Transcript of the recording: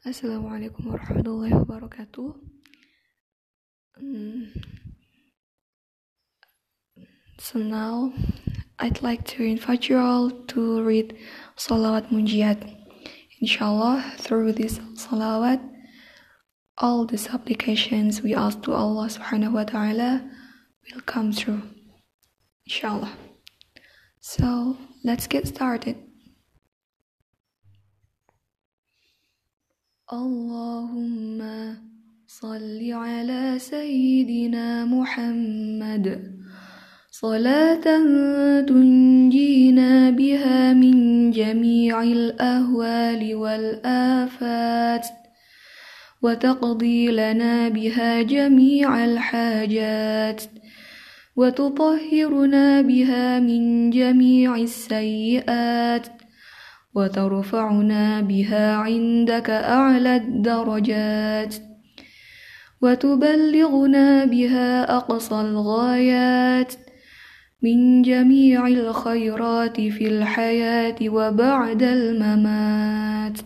Assalamualaikum warahmatullahi wabarakatuh. So now, I'd like to invite you all to read Salawat Munjiat. Inshallah, through this salawat, all the supplications we ask to Allah subhanahu wa ta'ala will come true. Inshallah. So, let's get started. اللهم صل على سيدنا محمد. صلاة تنجينا بها من جميع الأهوال والآفات وتقضي لنا بها جميع الحاجات وتطهرنا بها من جميع السيئات. وترفعنا بها عندك أعلى الدرجات وتبلغنا بها أقصى الغايات من جميع الخيرات في الحياة وبعد الممات.